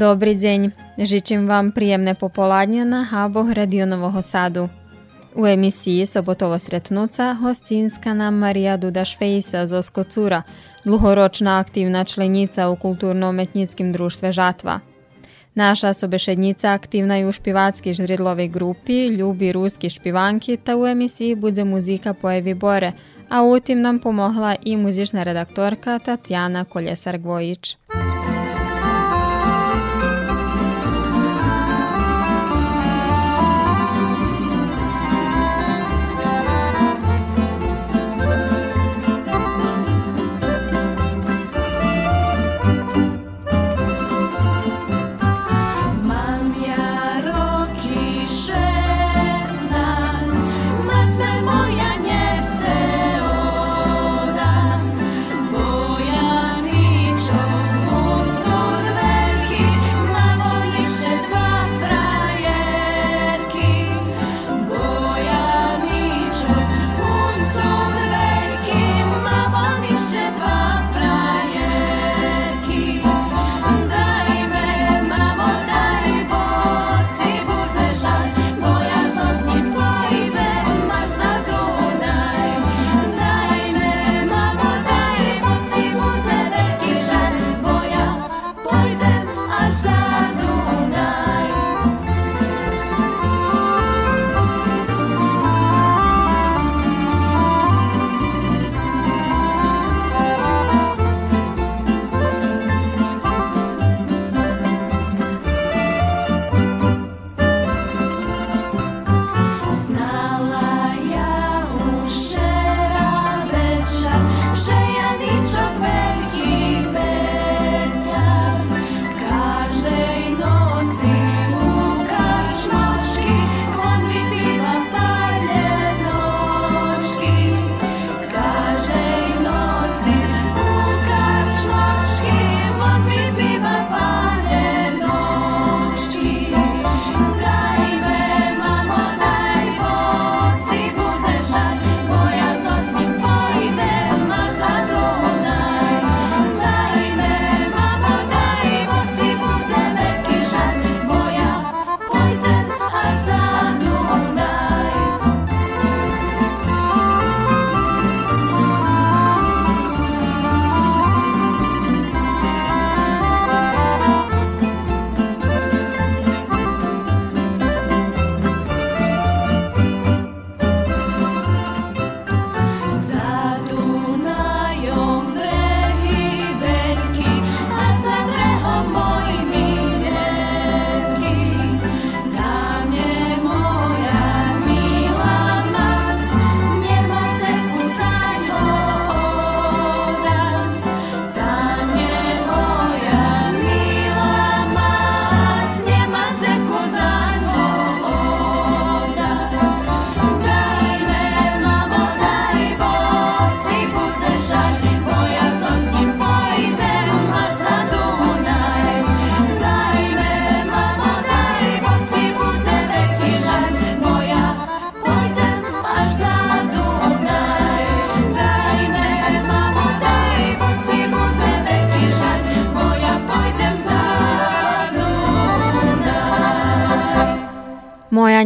Dobrý deň, žečím vám príjemné popoládne na háboch Radionového sadu. U emisii sobotovo stretnúca hostínska nám Maria Duda Švejsa zo Skocúra, dlhoročná aktívna členica u kultúrno-metnickom društve Žatva. Naša sobešednica aktivna je u špivatski žridlovej grupi, ljubi ruski špivanki, ta u emisiji bude muzika po Evi Bore, a u tim nam pomogla i muzična redaktorka Tatjana Koljesar-Gvojić.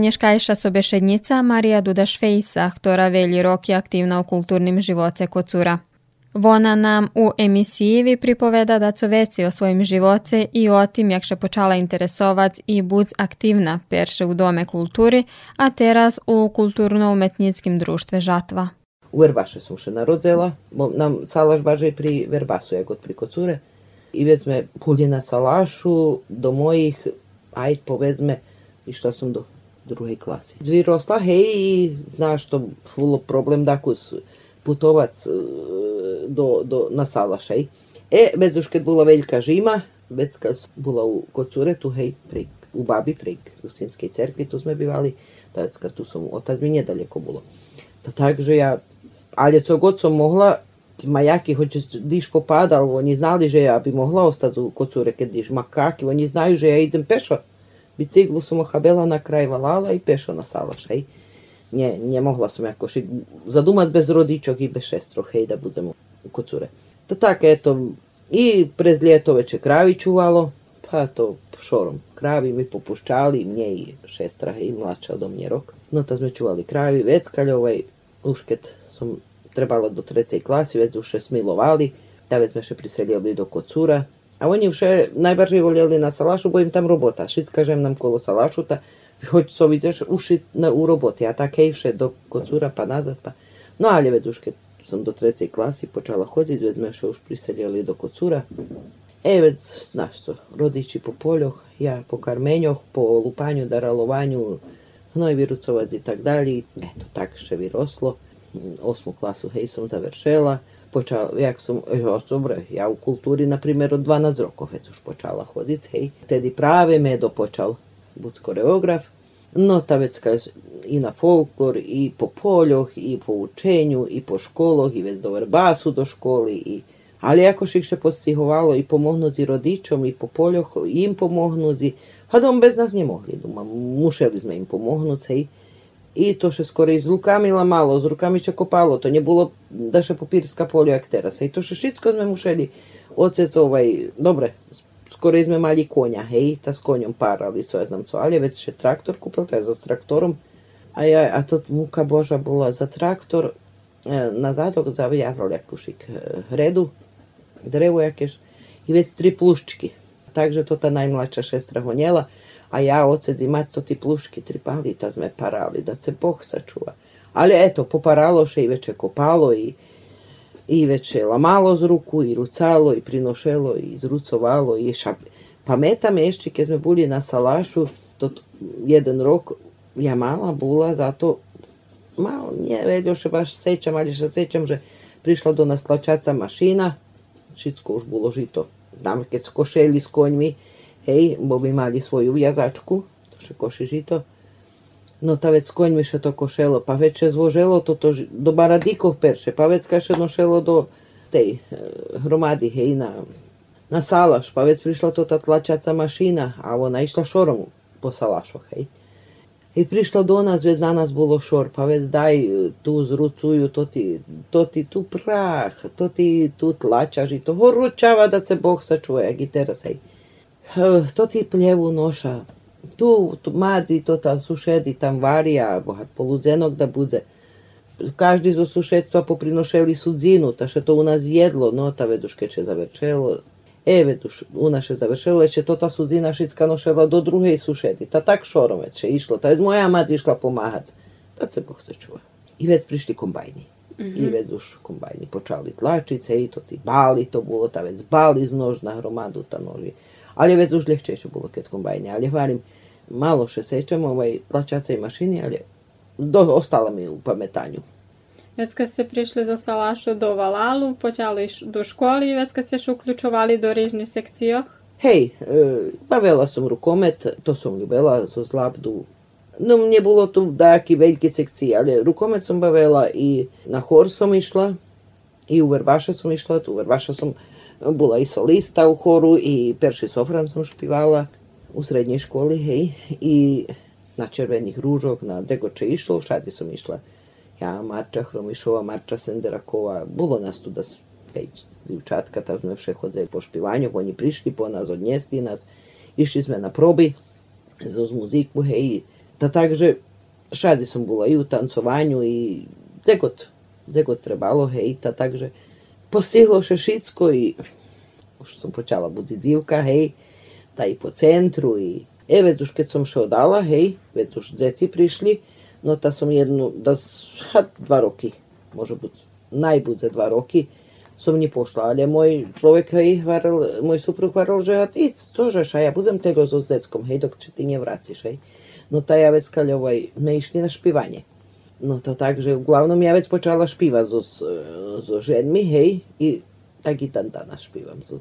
Moja nješkajša sobešednica Marija Duda-Švejsa, która veli roki aktivna u kulturnim živoce kocura. Vona nam u emisiji pripoveda da co veci o svojim živoce i o tim jak še počala interesovac i budz aktivna perše u Dome kulturi, a teraz u kulturno-umetnickim društve Žatva. U Verbaše sam še narodzela, nam salaš baže pri Verbasu, jak od pri kocure. I vezme pulje na salašu do mojih, aj povezme i što sam do другий клас. Виросла гей, і знаю, що було проблем дакус путоваць до, до, на салашей. E, bez už keď bola veľká žima, vec bola u kocuretu, hej, pri, u babi, pri Rusinskej cerkvi, tu sme bývali, tak tu som, otec mi nedaleko bolo. Ta, takže ja, ali co god som mohla, majaki, hoće diš popadal, oni znali že ja bi mogla ostati u kocure kad diš makaki, oni znaju že ja idem pešo. Biciklu som ochabela na kraj valala i pešo na salaš, hej. Nie, nie mogla som jakož zadumať bez rodičok i bez šestroch, hej, da budem kod cure. Ta tak, eto, i prez ljeto veće kravi čuvalo, pa to šorom kravi mi popuščali, mnje i šestra, hej, mlača do mnje rok. No ta sme čuvali kravi, veckalj ovaj, ušket som trebala do trecej klasy, već už smilovali, da već sme še priseljali do kocura. A oni už najbardziej voljeli na salašu, bo im tam robota. Šic kažem nam kolo salašuta, hoć so vidiš uši na, u roboti, a tak hejše do kocura pa nazad pa. No ali kad sam do trecej klasy počala hodit, već sme še už priseljali do kocura. E, već, znaš co, rodiči po poljoh, ja po karmenjoh, po lupanju, daralovanju, hnoj virucovac i tak dalje. Eto, tak še vyroslo osmu klasu hej som završela, почав, як сум його собрав. Я в культурі, наприклад, от 12 років ж почала ходити. Хей. Тоді правий медо почав бути хореограф. Ну, та каже, і на фолклор, і по полях, і по ученню, і по школах, і від до вербасу до школи. І... Але якось їх ще постігувало і помогнути родичам, і по полях їм помогнути. Гадом без нас не могли. Думаю, мушили ми їм помогнути. І то ще скорее з руками ламало, з руками ще копало, то не було даже папірська полю, як зараз. І то ще швидко ми мушели, оце це овай, добре, скорее ми мали коня, гей, та з конем парали, що я знам, що, але вець ще трактор купив, та за трактором, а я, а тут мука Божа була за трактор, е, на зав'язав як е, греду, дерево якесь, і весь три плущки. Также то та наймладша шестра гоняла, a ja ocec i mać to ti plušky tripali, ta sme parali, da se Bog sačuva. Ali eto, poparalo še i veče kopalo i, i veče lamalo z ruku i rucalo i prinošelo i zrucovalo i šap... Pametam ešte, keď sme boli na Salašu, to jeden rok, ja mala bula, zato malo, nie vedoše baš sećam, ali še sećam, že prišla do nas tlačaca mašina, všetko už bolo žito. Znam, keď skošeli s koňmi, hej, bo by mali svoju vjazačku, to še koši žito. No ta vec s koňmi še to košelo, pa već zvoželo toto do baradikov perše, pa već kaše nošelo do tej e, hromady, hej, na, na salaš, pa već prišla to ta tlačaca mašina, a ona išla šorom po salašoch, hej. I prišla do nas, već na nas bolo šor, pa već daj tu zrucuju, to ti, to ti tu prah, to ti tu tlačaš i to horučava da se Bog sačuje, teraz, hej. To ti pljevu noša, tu, tu madzi, to ta sušedi tam varija, bohat poludzenog da bude. Každý zo sušedstva poprinošeli sudzinu, ta še to u nas jedlo, no ta već už keče zavrčelo, E, već už u naše završilo, je to ta sudzina šicka nošela do druge sušedi. Ta tak šorom već je išlo. Ta je moja mat išla pomahac. Tad se Bog sačuva. I već prišli kombajni. I već už kombajni počali tlačice i to ti bali to bilo, ta već bali z nož na hromadu ta noži. Ali već už ljehčejše bilo kad kombajni. Ali hvalim, malo še sećam ovaj tlačaca i mašini, ali do, ostala mi u pametanju. Već kad ste prišli zo Salašu do Valalu, počali do školy, već kad ste še uključovali do rižnih sekcijoh? Hej, e, bavila som rukomet, to som ljubela, zo zlabdu. No, nie było tu taki veľké sekcije, ale rukomet som bavila i na hor som išla, i u Verbaša som išla, tu u Verbaša som bila i solista u horu i perši sofran sam špivala u srednjoj školi, hej, i na červenih ružov, na degoče išlo, šati sam išla. Ja, Marča Hromišova, Marča Senderakova, bilo nas tu da su peć divčatka, tako smo vše hodzeli po špivanju, pa oni prišli po nas, odnjesli nas, išli sme na probi za muziku, hej, da takže šadi sam bila i u tancovanju i gdje god, trebalo, hej, ta takže postihlo še šitsko i už som počala budzi dzivka, hej, ta i po centru i e, već už keď som še odala, hej, već už deci prišli, no ta som jednu, da, ha, dva roky, može bud, najbudze dva roky, som nie pošla, ale môj človek, hej, varil, môj suprug varil, že a ty, cožeš, a ja budem tego so s deckom, hej, dok ty nevráciš, hej. No ta ja vec kaľovoj, sme išli na špivanie. No to tak, že uglavnom ja vec počala špívať so, so ženmi, hej, i tak i dan danas špivam zo,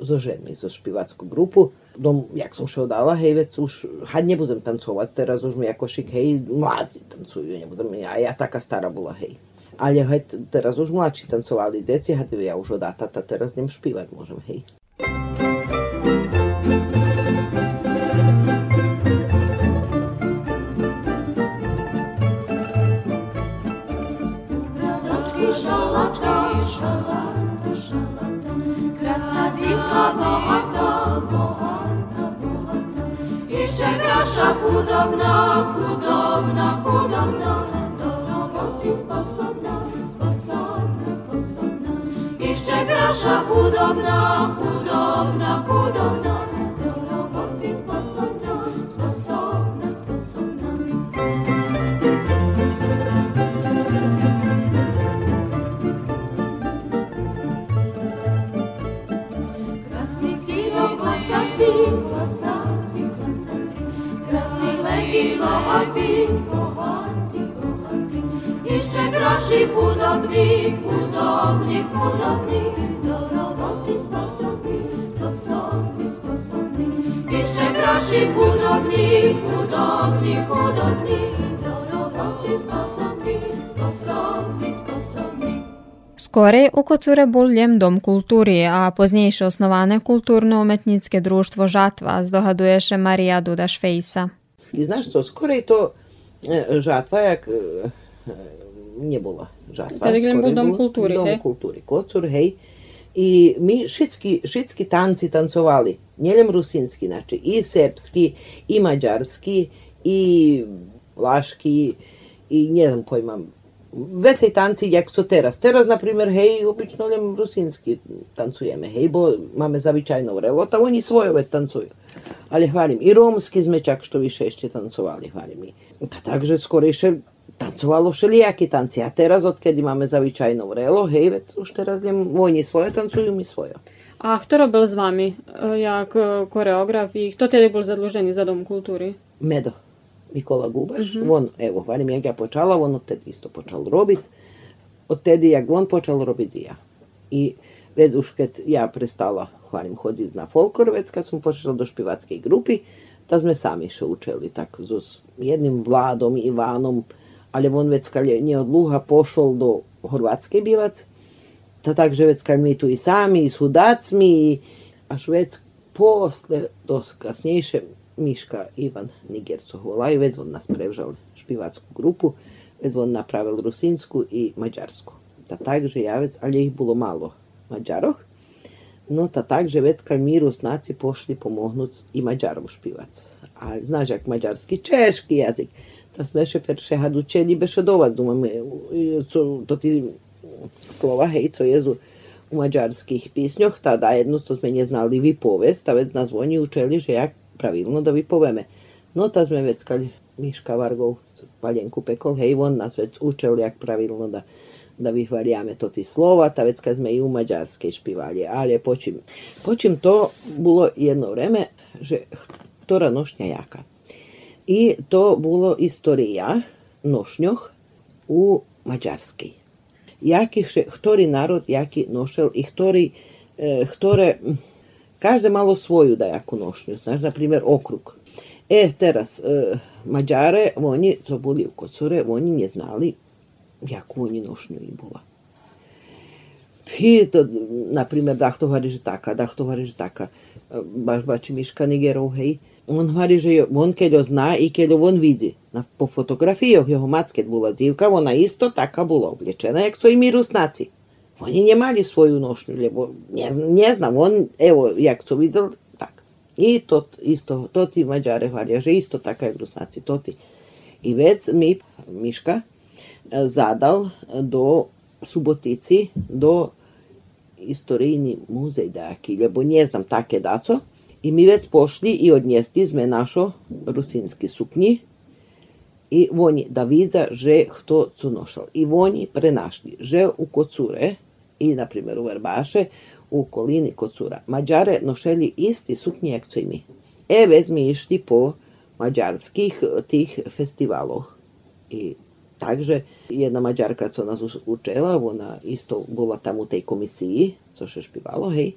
zo ženmi, zo špivackú grupu. Dom, jak som šo dala, hej, vec už, had nebudem tancovať, teraz už mi ako šik, hej, mladí tancujú, nebudem, a ja taká stará bola, hej. Ale hej, teraz už mladší tancovali deci, had ja už od tata, teraz nem špívať môžem, hej. шалата, шалата, красна зімка багата, багата, багата, і ще краша худобна, худобна, худобна, до роботи способна, способна, способна, і ще краша худобна, худобна, худобна, до роботи способна. bohati, bohati, bohati. Išće graši hudobnih, hudobnih, hudobnih, do roboti sposobni, sposobni, sposobni. Išće graši hudobnih, hudobnih, hudobnih, do roboti sposobni. Skorej u Kocure bol ljem dom kulturi, a poznejšie osnovane kulturno-umetnické društvo Žatva, zdohaduje še Marija Duda Švejsa. I znaš co, skorej to e, žatva, jak nie była żatwa. Gdym był skorej dom kultury, Dom hej? kultury, kocur, hej. I mi šitski, šitski tanci tancovali, njeljem rusinski, znači i srpski, i mađarski, i laški, i ne znam koji imam. Vecej tanci jak co teraz. Teraz, na primjer, hej, obično ljem rusinski tancujeme, hej, bo máme zavičajno vrelo, ta oni svoje već tancuju. Ali hvalim, i romski sme čak što više ešte tancovali, hvalim i. Pa takže skorejše tancovalo všelijaкі tanci. A teraz, odkedy máme zavičajno vrelo, hej, vec už teraz ljem oni svoje tancujú, mi svoje. A kto robil z vami, e, jak e, koreograf i kto tedy bol zadlužený za Dom kultúry? Medo, Mikola Gubaš, on, evo, hvalim, jak ja počala, on odtedy isto počal robiť. Odtedy, jak on počal robiť i ja. I već už kad ja prestala, hvalim, hoditi na folklor, već kad sam počela do špivatske grupi, ta sme sami še učili, tak, s jednim Vladom, Ivanom, ali on već kad je nje od Luha pošol do Horvatske bivac, ta takže već kad mi tu i sami, i s hudacmi, i až već posle, dos kasnejše, Miška Ivan Nigerco volaju, već on nas prevžal špivatsku grupu, već on napravil rusinsku i mađarsku. Ta takže ja ali ih bilo malo mađaroh, no ta takže već kad mi Rusnaci pošli pomognut i mađarom špivac. A znaš jak mađarski, češki jazik. To sme perše had učili beše dovad, dumam, co, to ti slova, hej, co jezu u mađarskih pisnjoh, tada jedno što sme nje znali vypovest, a već nas oni učili, že jak pravilno da vypoveme. No ta sme već kad Miška Vargov paljenku pekol, hej, on nas već učil jak pravilno da da vyhvaliame to ti slova, ta već sme i u mađarskej špivali, ali počim, počim to bilo jedno vreme, že ktorá nošnja jaka. I to bolo istorija nošnjoh u Mađarskej. Jaki še, ktorý narod nošel i ktorý, e, ktoré, mm, každe malo svoju da jaku nošnju, znaš, na okrug. E, teraz, e, Mađare, oni, co boli u Kocure, oni nje znali jaku oni nošnju i bola. I, to, na primjer, da to hovorí, že taká, da to hovorí, že taká. E, Baš bači Miška Nigerov, hej. On hovorí, že on keď ho zná i keď ho on vidí. Na, po fotografijoh jeho mac, keď bola dzivka, ona isto taká bola oblečena, jak su i mi Rusnaci. Oni nemali svoju nošnju, lebo ne, ne znam, on, evo, jak su videl, tak. I to isto, to ti Mađare hvalja, že isto taka jak Rusnaci, to ti. I već mi, Miška, zadal do Subotici, do istorijni muzej daki, lebo ne znam take daco. I mi već pošli i odnijesti sme našo rusinski suknji i oni da vidza, že kto su nošal. I oni prenašli, že u Kocure i, na primjer, u Verbaše, u okolini Kocura, Mađare nošeli isti suknji jak co i mi. E, već mi po mađarskih eh, tih festivalov. I takže jedna Mađarka, co nas učela, ona isto bola tam u tej komisiji, co še špivalo, hej.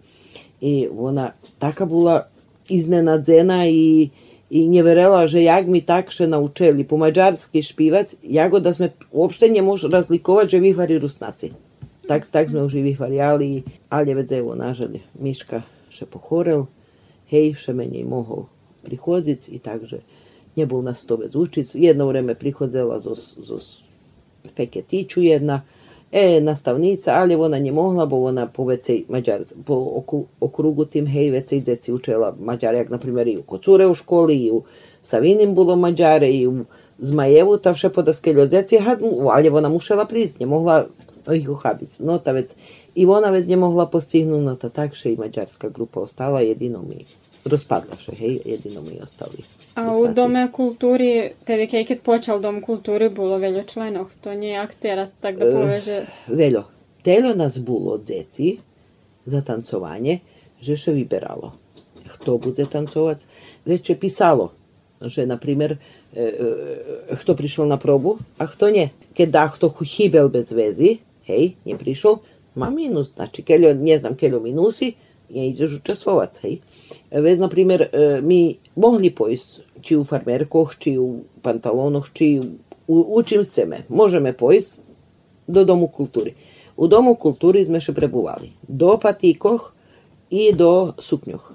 I ona taka bola iznenadzena i, i nje verela, že jak mi takše naučili po mađarski špivac, jago da sme uopšte ne mož razlikovat, že vyhvari rusnaci. Tak, tak sme už i vyhvarjali, ali već evo, nažalje, Miška še pohorel, hej, še menej mohol prichodzic i takže nebol nas to već učic. Jedno vreme prichodzela zos, zos Feketiću jedna, e, nastavnica, ali ona nie mogla, bo ona po vecej Mađar, po oku, okrugu tim hej vecej djeci učela Mađare, jak na i u Kocure u školi, i u Savinim bilo Mađare, i u Zmajevu, ta vše podaskeljo djeci, ali ona mušela priz, nie mogla ih uhabic. No ta već, i ona već nie mogla postignuti, no ta takše i mađarska grupa ostala, jedino mi rozpadla še, hej, jedino mi ostali. A u. Dome kulturi, tedy keď keď počal Dom kulturi, bolo veľa členov. To nejak teraz tak da poveže. Veľo, telo nás bolo djeci za tancovanje, že še vyberalo. Kto bude tancovať, je pisalo, že na primjer, e, e, kto prišiel na probu, a kto nie. Keď da kto hibel bez vezi, hej, nie prišiel, má minus. Znači, keľo, ne znam, keľo minusi, nie ideš učestvovať, hej. Vez, na primjer, e, mi mogli pojsť, či u farmerkoch, či u pantalonoch, či u, u čim chceme. Možeme pojsť do Domu kultúry. U Domu kultúry sme še prebuvali. Do patíkoch i do sukňoch.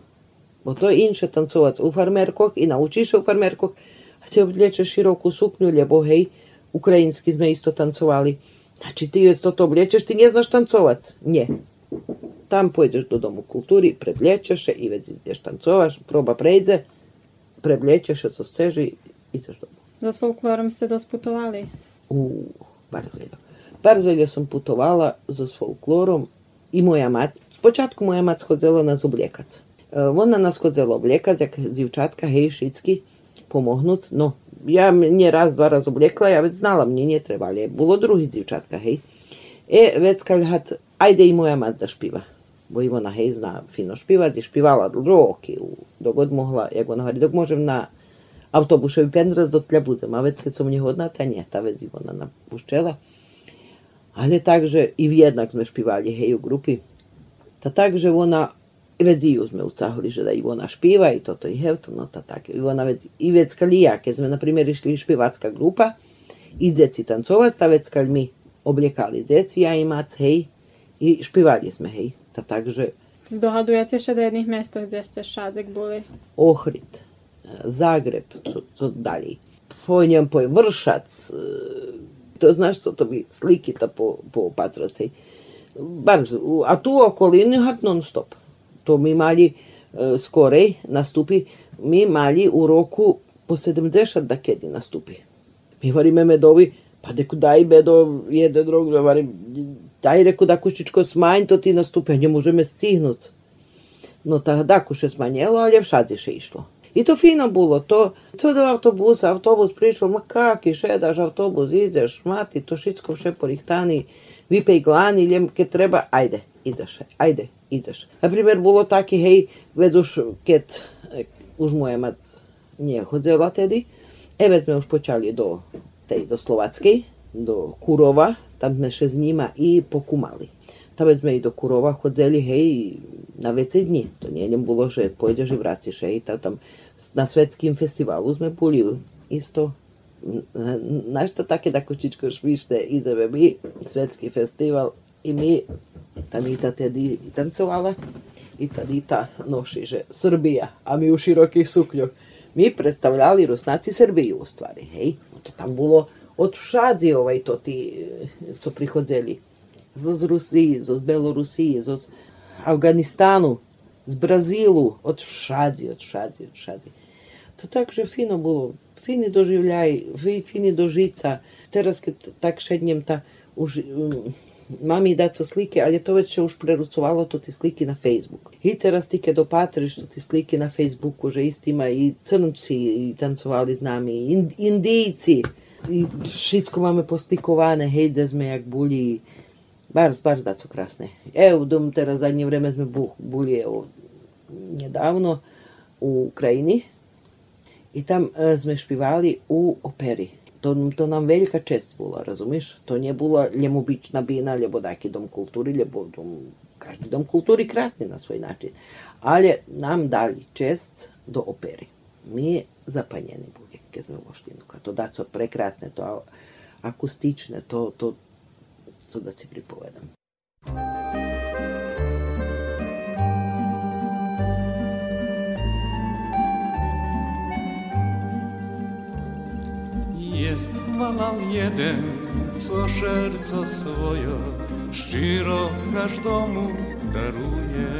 Bo to je inše tancovať u farmerkoch i naučíš u farmerkoch, a obliečeš širokú sukňu, lebo hej, ukrajinsky sme isto tancovali. Znači ti joj to oblječeš, ti nje znaš tancovac. Nje. Tam pođeš do domu kulturi, predlječeš i već gdje štancovaš, proba prejze, prebljećeš, se seži i izaš doma. Do s folklorom ste dosputovali? U, bardzo veljo. Bardzo veljo sam putovala za s folklorom i moja mac. početku moja mac hodzela na zoblekac. Eh, ona nas hodzela oblekac, jak zivčatka, hej, šitski, pomohnúc. No, ja mne raz, dva raz obliekla, ja već znala, mne nie trebali. Bolo druhý dzivčatka, hej. E, već kad ajde i moja mať da špiva. Bo Ivona, hej, zna fino špivať, i špivala roky, u- dogod mohla, jak ona hovorí, dok môžem na autobusovi pendraz do tля budem, a već kad som nehodná, ta nie, ta već Ivona napuščela. Ale takže i jednak sme špivali, hej, u grupi. Ta takže ona, veci ju sme ucahli, že da Ivona špiva i toto i hevto, no ta tak. Ivona vec, i vecka lija, keď sme, na primjer, išli špivatska grupa, i dzeci tancovat, ta vecka mi obljekali dzeci, ja i mac, hej, i špivali sme, hej. Ta takže... Zdohadujaci še da jednih mjesto gdje ste šadzek boli? Ohrid, e, Zagreb, co, co dalje. Po njem po Vršac, e, to znaš co to bi slikita po, po Patraci. Barz, a tu okolini hat non stop. To mi mali e, skorej nastupi, mi mali u roku po 70 da kedi nastupi. Mi varime medovi, pa deku daj bedo jede drog, varim, daj reku da kušičko smanj, to ti nastupi, a ne možeme stihnuti. No тогда ще сманіло, але в шаді ще йшло. І то фіно було, то, то до автобуса, автобус прийшов, ма как, і ще даш автобус, ідеш, мати, то шицько ще поріхтаний, випей глані, лєм, ке треба, айде, ідеш, ще, айде, ідеш. Например, було так і гей, ведуш, кет, е, уж моя мать не ходила тоді, еве ми уж почали до, tej, do Slovackej, do Kurova, tam sme še s njima i pokumali. Tam sme i do Kurova chodzeli, hej, na vece dni. To nie nem bolo, že pôjdeš i vraciš, hej, tam, tam na svetským festivalu sme boli isto. Znaš to také da kočičko švište, ideme mi, svetský festival i mi, Tanita tedy tancovala i Tanita noši, že Srbija, a mi u širokih suknjoh. Mi predstavljali Rusnaci Srbiju u stvari, hej. To tam bilo od všadzi ovaj to ti, eh, co prihodzeli. Z Rusiji, z Belorusiji, z Afganistanu, z Brazilu, od všadzi, od všadzi, od všadzi. To tak, že fino bilo, fini doživljaj, fi- fini dožica. Teraz kad tak šednjem ta, už, um, mami da co slike, ali to već už prerucovalo to ti slike na Facebook. I teraz ti kad opatriš to ti slike na Facebooku, že istima i crnci tancovali z nami, i ind, indijci, i všetko máme postikované, hejde jak buli, Bardzo, bardzo da su krasne. Evo, dom teraz zadnje vreme sme bu- buli evo, nedavno u Ukrajini i tam e, sme špivali u operi. то, то нам велика чест була, разумиш? То не була лемобична бина, лебодаки дом култури, лебо дом, кажди дом култури красни на свој начин. Але нам дали чест до опери. Ми запањени були, ке сме воштину, като да со прекрасне, тоа акустичне, то, то, то да се приповедам. Thank. jest walal jeden, co serca swoje szcziro każdemu daruje.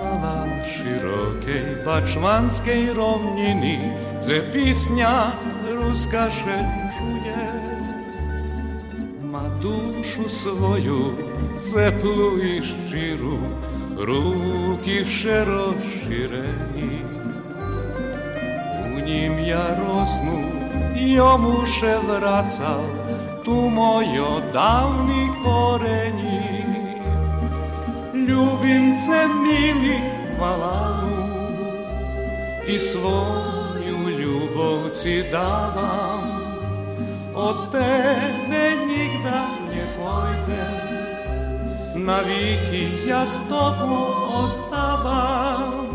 Walal szerokiej baczmanskiej równiny, gdzie pisnia ruska szerzuje. Ma duszu swoją ciepłą i szczirą, руки в широчерені. У nim ja росну jomu się wracał tu mojo dawni koreni. Ljubim se mili malanu i svoju ljubovci davam. Od tebe nigda ne pojde, na viki ja s tobom ostavam.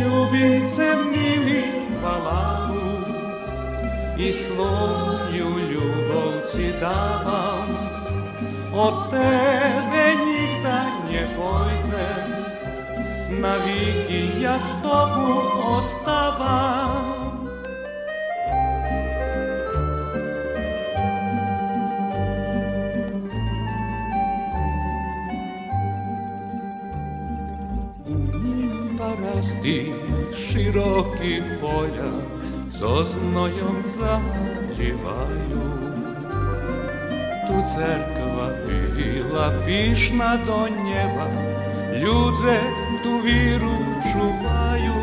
Ljubim se mili malanu і свою любовці давам, от тебе нігда не пойдзе, навіки я з тобою оставам. Расти широкі поля so znojom zaljevaju. Tu cerkva bila pišna do njeba, ljudze tu viru čuvaju.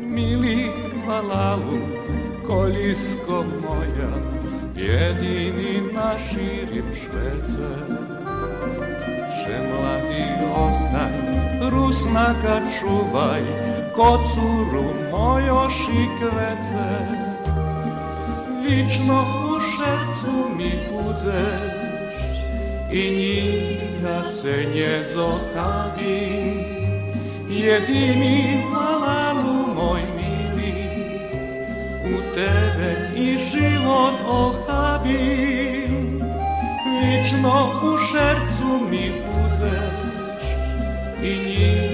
Mili valalu, kolisko moja, jedini naširim švece. Še mladi ostaj, rusnaka čuvaj, kocuru mojo šikvece. Vično u šercu mi budzeš i nikad se nje zohabim. Jedini malalu moj mili, u tebe i život ohabim. Vično u šercu mi budzeš i se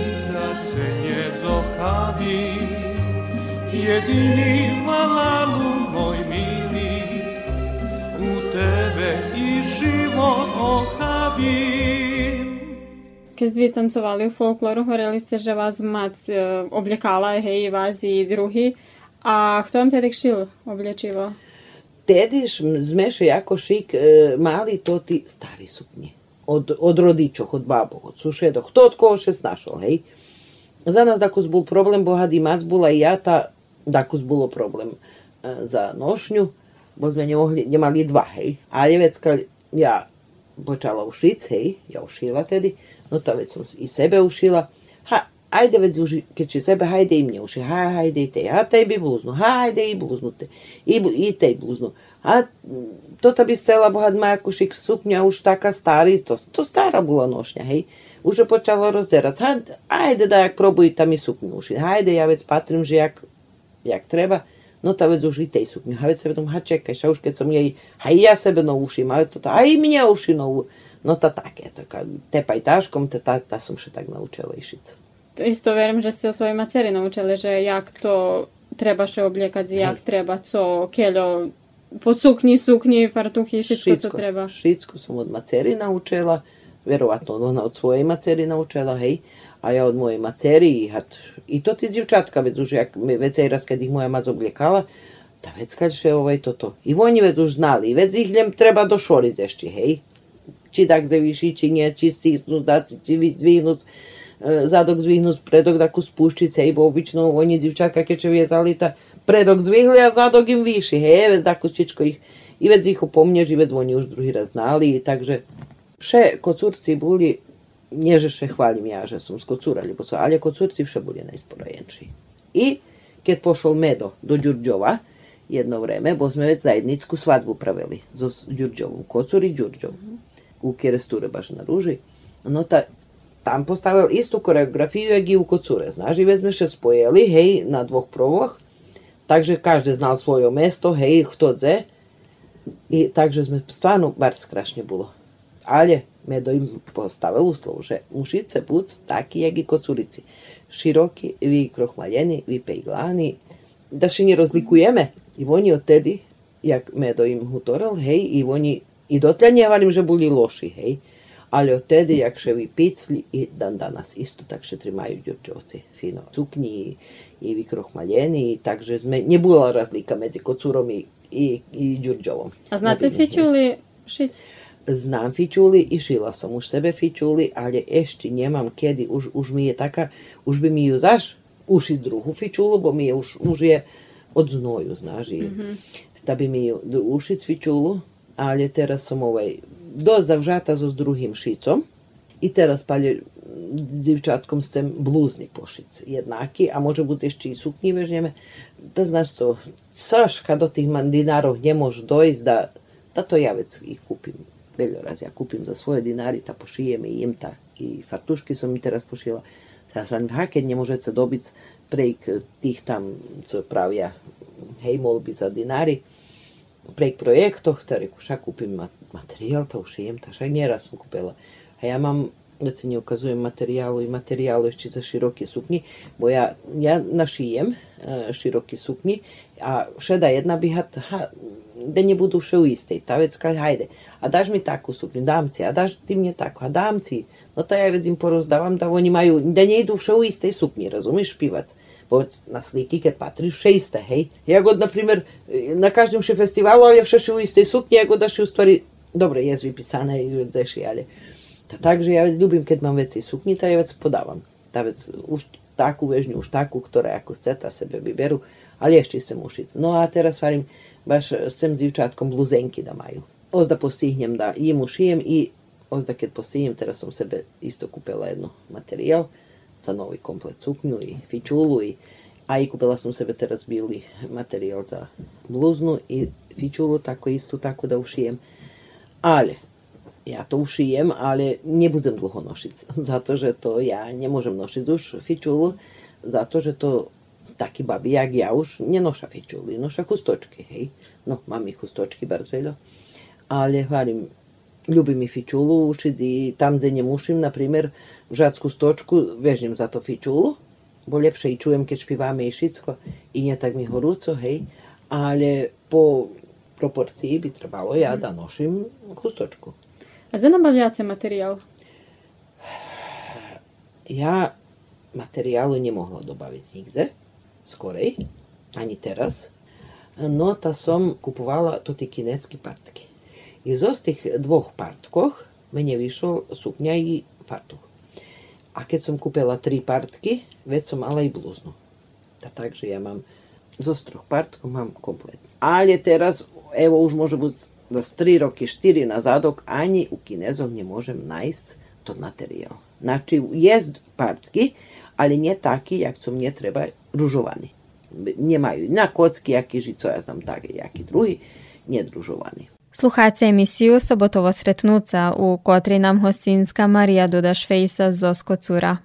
Maccabi, jedini Malalu moj mili, u tebe i život ohabi. Keď ste tancovali v folklóru, hovorili ste, že vás mať e, obliekala, hej, vás i druhy. A kto vám tedy šil oblečivo? Tedy zmeše jako šik e, mali to ti stari suknje. Od, od rodičoh, od baboh, od sušedoh. To od koho še snašao, hej. Za nas dakus bol problem, bo hadi mac bula i ja ta, dakus bolo problem e, za nošnju, bo sme nemohli, nemali dva, hej. Ali već kad ja počala ušic, hej, ja ušila tedy, no to već sam i sebe ušila, ha, ajde već uži, keď će sebe, hajde i mnje uši, ha, hajde i te, a tebi bluznu, ha, hajde i bluznu te, i, i tej bluznu. A mm, to ta bi stela bohad majaku šik suknja, už taka stari, to, to stara bula nošnja, hej. Počala rozderac, ha, ajde da jak probuj tam i suknju uši, hajde, ja već patrim, že jak, jak treba, no ta već už i tej suknju, ha već sebe tom, ha čekaj, ša už keď som jej, i ja sebe no ušim, a već to ta, a i mnje uši no, no ta tak je, to ka, tepaj taškom, te ta, ta som še tak naučila išic. Isto verujem, že ste o svojej maceri naučili, že jak to treba še obliekať, jak treba, co, keľo, pod sukni, sukni, fartuchy, všetko, co treba. Šicko sam od maceri naučila, verovatno ona od svoje maceri naučila, hej, a ja od moje maceri i, hat, i to ti djevčatka već už, jak, raz kad ih moja mac obljekala, da već kaže ovaj to to. I oni već už znali, i već ih ljem treba do šori zešći, hej. Či tak zaviši, či nie, či stisnut, da či vi- zvihnut, e, zadok zvihnut, predok da spuščiť se, bo obično oni djevčatka keď će vjezali, ta predok zvihli, a zadok im viši, hej, već da čičko ih, i već ih upomnješ, i već oni už drugi raz znali, i takže Še kocurci boli, nie že še hvalim ja, že som z kocura, lebo so, ale kocurci vše boli najsporajenší. I keď pošol Medo do Đurđova, jedno vreme, bo sme već zajednicku svadbu pravili so Đurđovom, Kocur i Đurđov, u Keresture baš na ruži. No ta, tam postavil istu koreografiju jak i u Kocure, znaš, i već sme še spojili, hej, na dvoch provoch, takže každý znal svoje mesto, hej, kto dze, i takže sme stvarno bar skrašne bilo. Ale Medo im postavil uslov, že mušice buď taký, jak i kocurici. Široki, vi krohmaljeni, vi pejglani, da še ne rozlikujeme. I oni odtedy, jak Medo im hutoril, hej, i oni i dotle njevalim, že boli loši, hej. Ali odtedy, jak še vi picli, i dan danas isto tak še trimaju Đurđovci. Fino cuknji i, i vi krohmaljeni, takže sme, nie bola razlika medzi kocurom i, i, i Đurđovom. A znate znam fičuli i šila sam už sebe fičuli, ali ešći njemam kedi, už, už mi je taka, už bi mi ju zaš, už iz druhu fičulu, bo mi je už, už je od znoju, znaš, i mhm. da bi mi ju ušic fičulu, ali teraz sam ovaj, do zavžata zo s drugim šicom i teraz palje divčatkom s tem bluzni pošic jednaki, a može bude jeszcze i sukni weźmiemy. Da znaš co, Saszka do tih mandinarov ne može dojść, da, da to ja i kupim. Beljoraz ja kupim za svoje dinari, ta pošijem i im ta. I fartuški som mi teraz pošila. Teraz sam ha, keď ne možete dobiti prejk tih tam, co pravia hej, molbi za dinari, prek projektoh, ta reku, ša kupim ma- materijal, ta ušijem, ta ša njeraz sam kupila. A ja mam, da se ne ukazujem materijalu i materijalu ešte za široke suknji, bo ja, ja našijem e, široke suknji, a še da jedna bi hat, ha, da ne budu še u istej. Ta već kaj, hajde, a daš mi takvu suknju, dam ci, a daš ti mnje tako, a dam ci. No ta ja već im porozdavam da oni maju, da ne idu še u istej suknji, razumiš, špivac. Bo na sliki, kad patriš, še iste, hej. Ja god, na primjer, na každem še festivalu, ali še u istej suknji, ja god daš u stvari, dobro, je vypísané, i zeši, ale... Ta takže ja ľubím, keď mám veci sukni, ta ja vec podávam. Ta vec už takú vežnju, už takú, ktorá ako chce, ta sebe vyberú, ali ešte chcem ušiť. No a teraz varím, baš chcem s divčatkom bluzenky da majú. Ozda postihnem da im ušijem i ozda keď postihnem, teraz som sebe isto kúpila jedno materijal za nový komplet suknju i fičulu i a i kúpila som sebe teraz bílý materijal za bluznu i fičulu, tako isto tako da ušijem. Ale ja to ušijem, ale nebudem dlho nošiť, zato že to ja nemôžem nosiť už fičulu, zato že to takí babi, jak ja už nenoša fičuli, noša chustočky, hej. No, mám i chustočky bar veľa, ale hvarim, ľubím i fičulu ušiť i tam, kde nemušim, na primjer, stočku, vežím za to fičulu, bo lepšie i čujem, keď špiváme i šicko i nie tak mi horúco, hej, ale po proporciji bi trebalo ja da nošim chustočku. A za nabavljace materijal? Ja materiálu nemohla dobaviť nikde, skorej, ani teraz. No, ta som kupovala kineské partky. I zo z tých dvoch partkoch mene vyšol sukňa i fartuch. A keď som kúpila tri partky, veď som mala i blúznu. Ta takže ja zo z troch partkov mám komplet. Ale teraz, evo už môže da s tri roki štiri nazadok Anji u kinezov nje možem najs to materijal. Znači, jest partki, ali nje taki, jak co mnie treba różowani. Nie mają na kocki, jak i co ja znam takie, jak i drugi, nie drużowani. Слухаце емісію «Соботово сретнуцца», у котрій нам гостінська Марія Дудашфейса з Оскоцура.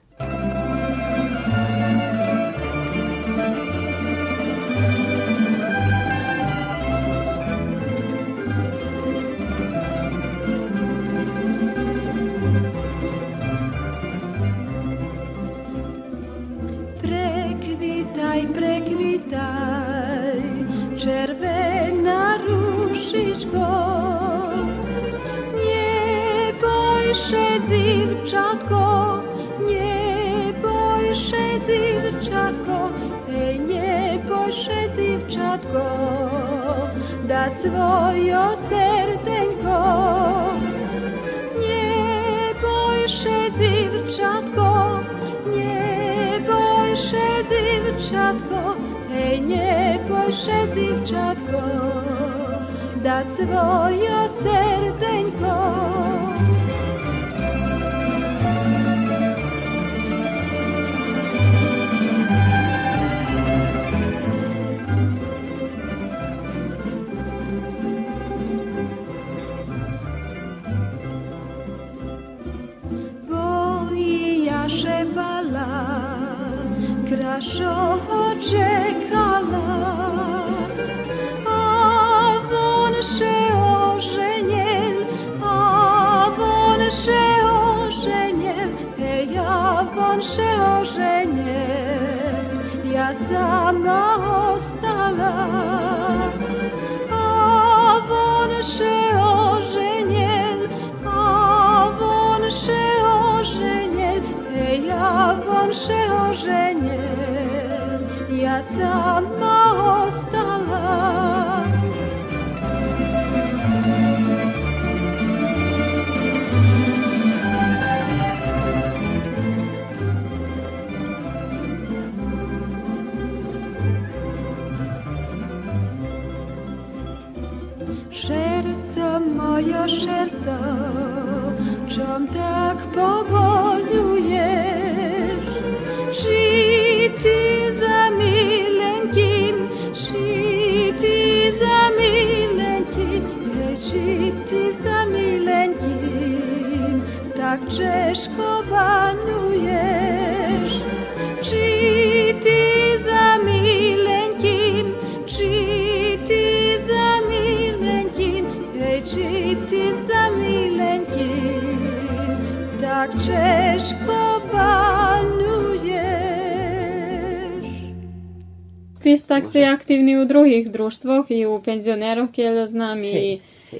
Drugih društvoh i u penzioneroh, keljo znam, i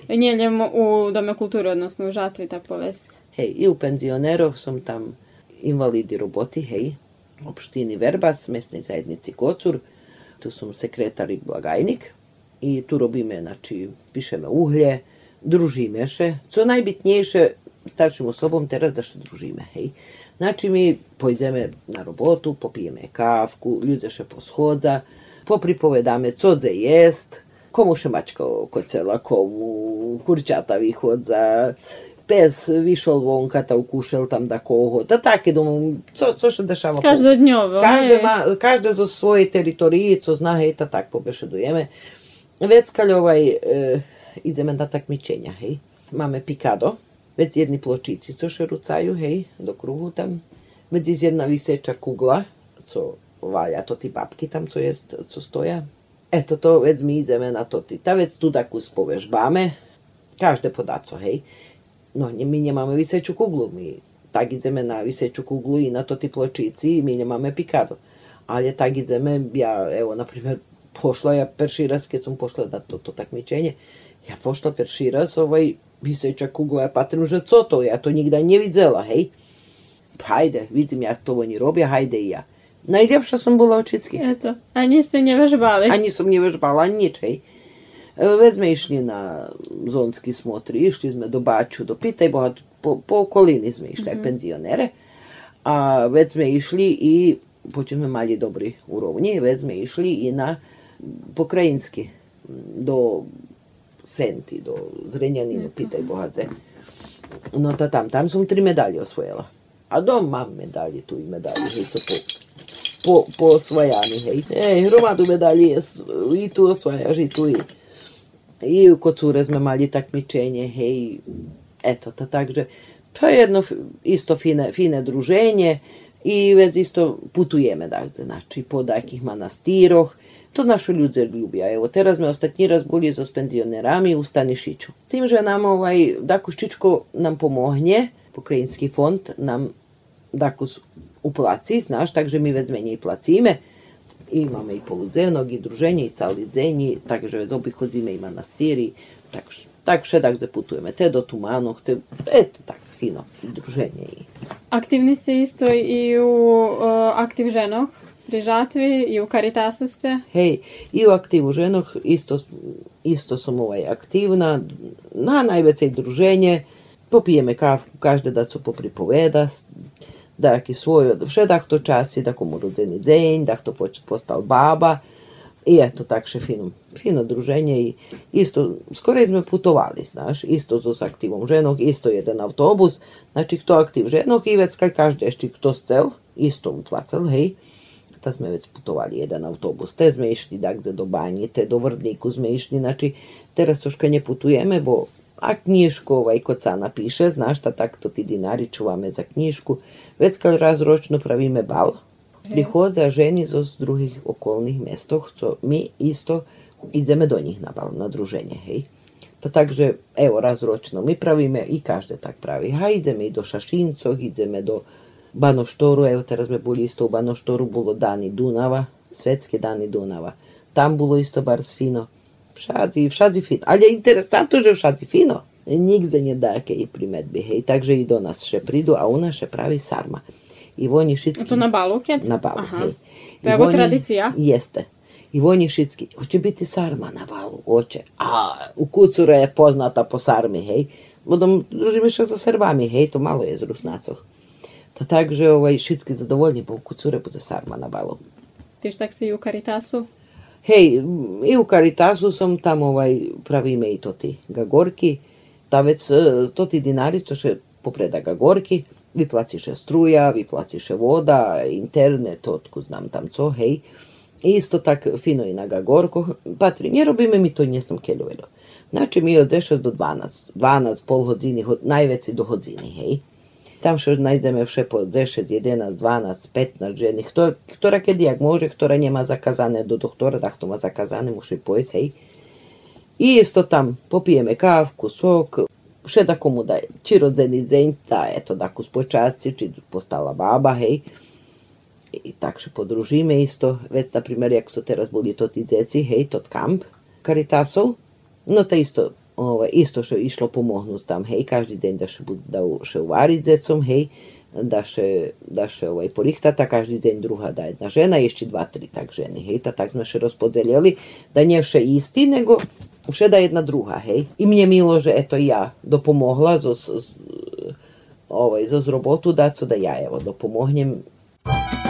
njeljem u Dome kulture, odnosno u Žatvi, tak povest. Hej, i u penzionerov som tam invalidi roboti, hej, opštini Verbas, mesnej zajednici Kocur, tu som sekretar i blagajnik i tu robíme, znači, pišeme uhlje, družíme še. Co najbitnejše starším osobom teraz da še družíme, hej. Znači mi pojdeme na robotu, popijeme kávku, ľudia še poschodza, popripovedame co dze jest, komuś maczka kocela, komu kurczata wychodza, Пес вийшов вонка та укушав там до кого. Та так і думаю, це, це ще дешево. Кожнодньово. Кожен, ма, кожен зі своєї території, це знає, та так побешедуємо. Вець кальовай, е, ідемо на так гей. Маме пікадо, вець єдні плочиці, що ще руцаю, гей, до кругу там. Вець із єдна кугла, що co valja to ti babki tam, co jest, co stoja. Eto to, već mi ideme na to ti. Ta već tu taku spovežbame, každe podaco, hej. No, mi nemáme vysečú kuglu, my tak ideme na vysečú kuglu i na to ti pločici, my nemáme pikado. Ale tak ideme, ja, evo, na pošla ja perši raz, keď som pošla na to, to takmičenje, ja pošla perši raz, ovaj, vyseča kugla, ja patrím, že co to, ja to nikda nevidela, hej. Hajde, vidim jak to oni robia, hajde i ja. Najljepša som bola od všetkých. Eto, a niste nje vežbali. Ani som nevežbala, ani nič, hej. E, Već sme išli na zonski smotri, išli sme do Baču, do Pitaj Boha, po, po okolini sme išli, jak penzionere. A već sme išli i, počet sme mali dobri urovni, već sme išli i na pokrajinski, do Senti, do Zrenjaninu, Pitaj Boha, dze. No ta tam, tam som tri medalje osvojila. A dom mam medalje, tu i medalje, hej, co po, po, po osvajani, hej. Ej, hromadu medalji je, i tu osvajaš, i tu i. I kod cure sme mali takmičenje, hej, eto, to takže, to je jedno isto fine, fine druženje i već isto putujeme, dakle, znači, po takih manastiroh, to naši ljudi ljubija. Evo, teraz me ostatnji raz boli so penzionerami u Stanišiću. S tim, že nam ovaj, Ščičko nam pomogne, pokrajinski fond nam Dako s- uplaci, znaš, takže mi već meni i placime. I imame i poludzenog, i druženje, i cali dzenji, takže već obihodzime i manastiri, tak, tak šedak gde putujeme, te do Tumanoh, te, eto, tak, fino, i druženje. I... Aktivni ste isto i u uh, Aktiv ženoh pri Žatvi i u Caritasu ste. Hej, i u aktivu ženoh isto, isto sam ovaj aktivna, na najveće druženje, popijeme kafu, každe da su popripoveda, da aki svoj, še da to časi, da komu rodzeni dzenj, da to postal baba, i eto, takše fino, fino druženje i isto, skoro sme putovali, znaš, isto zo s aktivom ženog, isto jedan autobus, znači kto aktiv ženog i već kaj každe ešte kto scel, isto uplacal, hej, ta sme već putovali jedan autobus, te sme išli dakle do Banje, te do Vrdniku sme išli, znači teraz troška ne putujeme, bo a knjižku ovaj kod sana piše, znaš šta tak to ti dinari čuvame za knjižku, već kad raz ročno pravime bal, Prichodzia ženy zo z druhých okolných mestoch, co my isto ideme do njih na bal, na druženje, hej. To takže, evo, raz ročno mi pravime i každe tak pravi. Ha, ideme i do Šašincov, ideme do Banoštoru, evo, teraz sme boli isto u Banoštoru, bolo dani Dunava, svetske dani Dunava. Tam bolo isto bar fino. Všadzi, všadzi fino. Ali je interesantno, že všadzi fino. Nigde dake i primetbi, hej. Takže i do nas še pridu, a u nas še pravi sarma. I vojni šitski... To na balu keď? Na balu, Aha. hej. To je I vojni- tradicija? Jeste. I vojni šitski, hoće biti sarma na balu, hoće. A u Kucure je poznata po sarmi, hej. Budom, družíme sa so Srbami, hej, to malo je z Rusnacoch. To tak, že ovaj, šitski zadovoljni, bo u Kucure bude sarma na balu. Tyž tak si u Caritasu? Hej, i u Caritasu som tam ovaj, pravíme i to ti gagorki. Ta već e, to ti dinari, co še popreda gagorki, vyplaciše struja, vyplaciše voda, internet, otku znam tam co, hej. I isto tak fino i na gagorko. Patri, nie robíme mi to nie som keľovelo. Znači mi od 6 do 12, 12, pol hodzini, ho- najveci do hodzini, hej. Tam što najdeme vše po 10, 11, 12, 15 ženy, Kto, ktorá kedy jak môže, ktorá nemá zakazané do doktora, tak to má zakazané, musí pojsť, hej. I isto tam popijeme kávku, sok, še da komu daje, či rodzeni deň, tá eto daku spočasci, či postala baba, hej. I tak še podružíme isto, već, na primjer, jak su teraz boli to ti dzeci, hej, tot kamp Caritasov, no to isto, ovaj, isto što je išlo pomognut tam, hej, každý deň da še, da še uvariť dzecom, hej, da še, da še ovaj, porihtata, každý deň druhá da jedna žena, ešte dva, tri tak ženy, hej, ta tak sme še rozpodelili, da nie vše isti, nego vše da jedna druhá, hej. I mne milo, že eto ja dopomogla zo, z, ovaj, zo z robotu, da ja evo dopomognem Mladi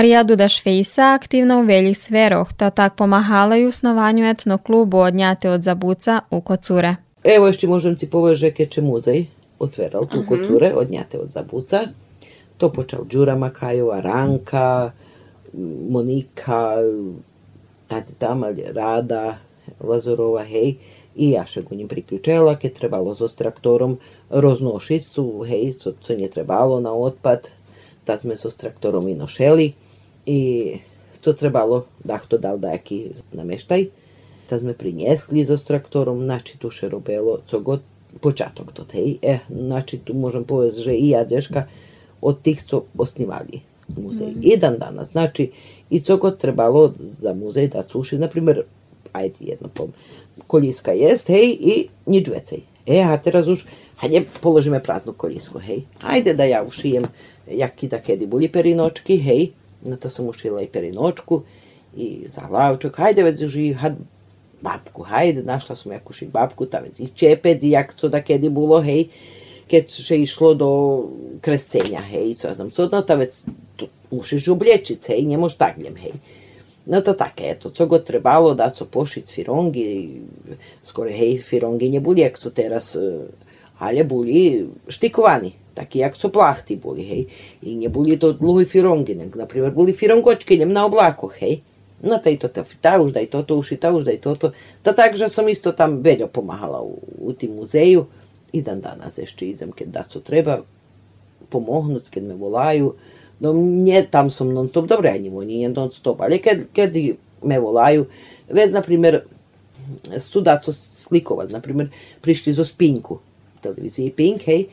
Marija Duda-Švejsa aktivno u veljih sferoh, ta tak pomahala i u snovanju etnoklubu odnjate od Zabuca u Kocure. Evo ešte môžem si povedať, že keďže muzej otveral tu kocure, odňate od Zabuca, to počal Đura Makajova, Ranka, Monika, taci tamalj, Rada, Lazorova, hej, i ja še go njim priključela, keď trebalo so traktorom roznošiť su, hej, co, co nie trebalo na otpad, ta sme so traktorom i nošeli i co trebalo, da to dal daki nameštaj. Та sme priniesli so traktorom, znači tu še robelo, co god počatok to hej. E, znači tu môžem povedať, že i ja deška od tých, co osnivali muzej. I dan danas. Znači, i co god trebalo za muzej da suši, na primjer, ajde jedno pol, koljiska jest, hej, i nič vecej. E, a teraz už, hajde, položíme prázdnu kolisku, hej. Ajde da ja ušijem, jaký da kedy boli perinočky, hej, na to som ušila i perinočku, i za hlavčok, hajde već už i had, babku, hajde, našla som jakú šiť babku, tam već i čepec, i jak co da kedy bolo, hej, keď še išlo do krescenja, hej, co ja znam, co, no ta već tu mušiš oblječić, hej, ne moš tak njem, hej. No to také, eto, co god trebalo da co pošiť firongi, skoro hej, firongi ne boli, jak co teraz, e, ale boli štikovani, Такие, як соплахти были, хей. И не были то длуги фиронгинен. Например, были фиронгочкинем на облаку, хей. No tej to, ta, ta už daj toto uši, ta už daj toto. Ta takže sam isto tam veljo pomahala u, tim muzeju. I dan danas ešte idem, kad da su treba pomohnut, kad me volaju. No, nje tam sam non stop, dobro, ja njemu nije non stop, ali kad, me volaju, već, na primjer, sudaco slikovat, na primjer, prišli zo Spinku, televiziji Pink, hej,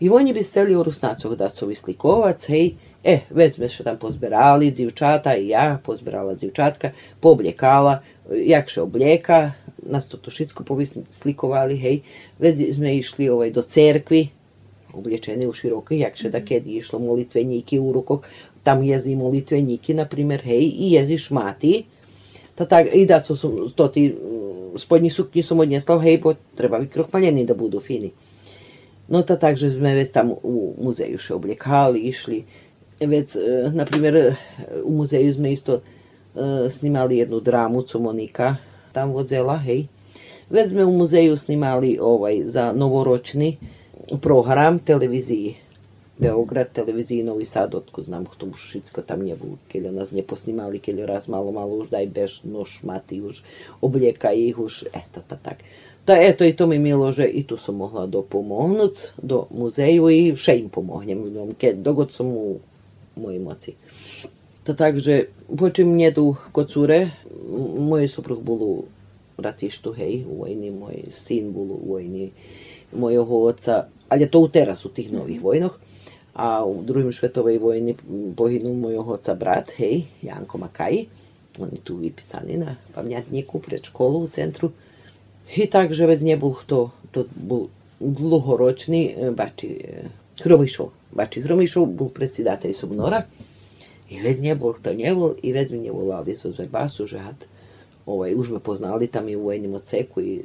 i oni bi seli u Rusnacoh da co vyslikovac, hej, e, već sme še tam pozberali, dzivčata i ja, pozberala dzivčatka, poobljekala, jakše obljeka, nas to Tošicko slikovali, hej, već sme išli ovaj, do cerkvi, oblečeni u široke, jakše da kedi išlo molitveniki u rukok, tam jezi molitveniki, na primjer, hej, i jezi šmati, ta tak, i da som, to ti mm, spodnji suknji som odnesla, hej, bo treba i krohmaljeni da budu fini. No to tak, že sme već tam u muzeju še obljekali, išli, već, e, na e, u muzeju sme isto e, snimali jednu dramu, co Monika tam vodzela, hej. Već sme u muzeju snimali ovaj, za novoročni program televiziji Beograd, televiziji Novi Sad, otko znam kto už všetko tam nebol, keď nás neposnimali, keď raz malo, malo už daj bež, nož, maty, už oblieka ich, už, eto, ta, tak da eto i to mi milo, že i tu sam mogla dopomognuti do muzeju i še im pomognem, dogod sam u mojoj moci. To takže, počim njedu kod cure, moj suprug bol u ratištu, hej, u vojni, moj sin bol u vojni, mojeg oca, ali je to u teraz, u tih novih vojnoh, a u drugim švetovej vojni poginul mojeg oca brat, hej, Janko Makaji, oni tu vypisaný na pamjatniku pred školu u centru, І так же від не був хто, то був Глугорочний, е, бачи, е, Хромишов. Бачи, Хромишов був председатель Субнора. І весь не був, хто не був, і весь не був лавди со Звербасу, жат. Ovaj, уж ми познали там і у воєнному цеку. І...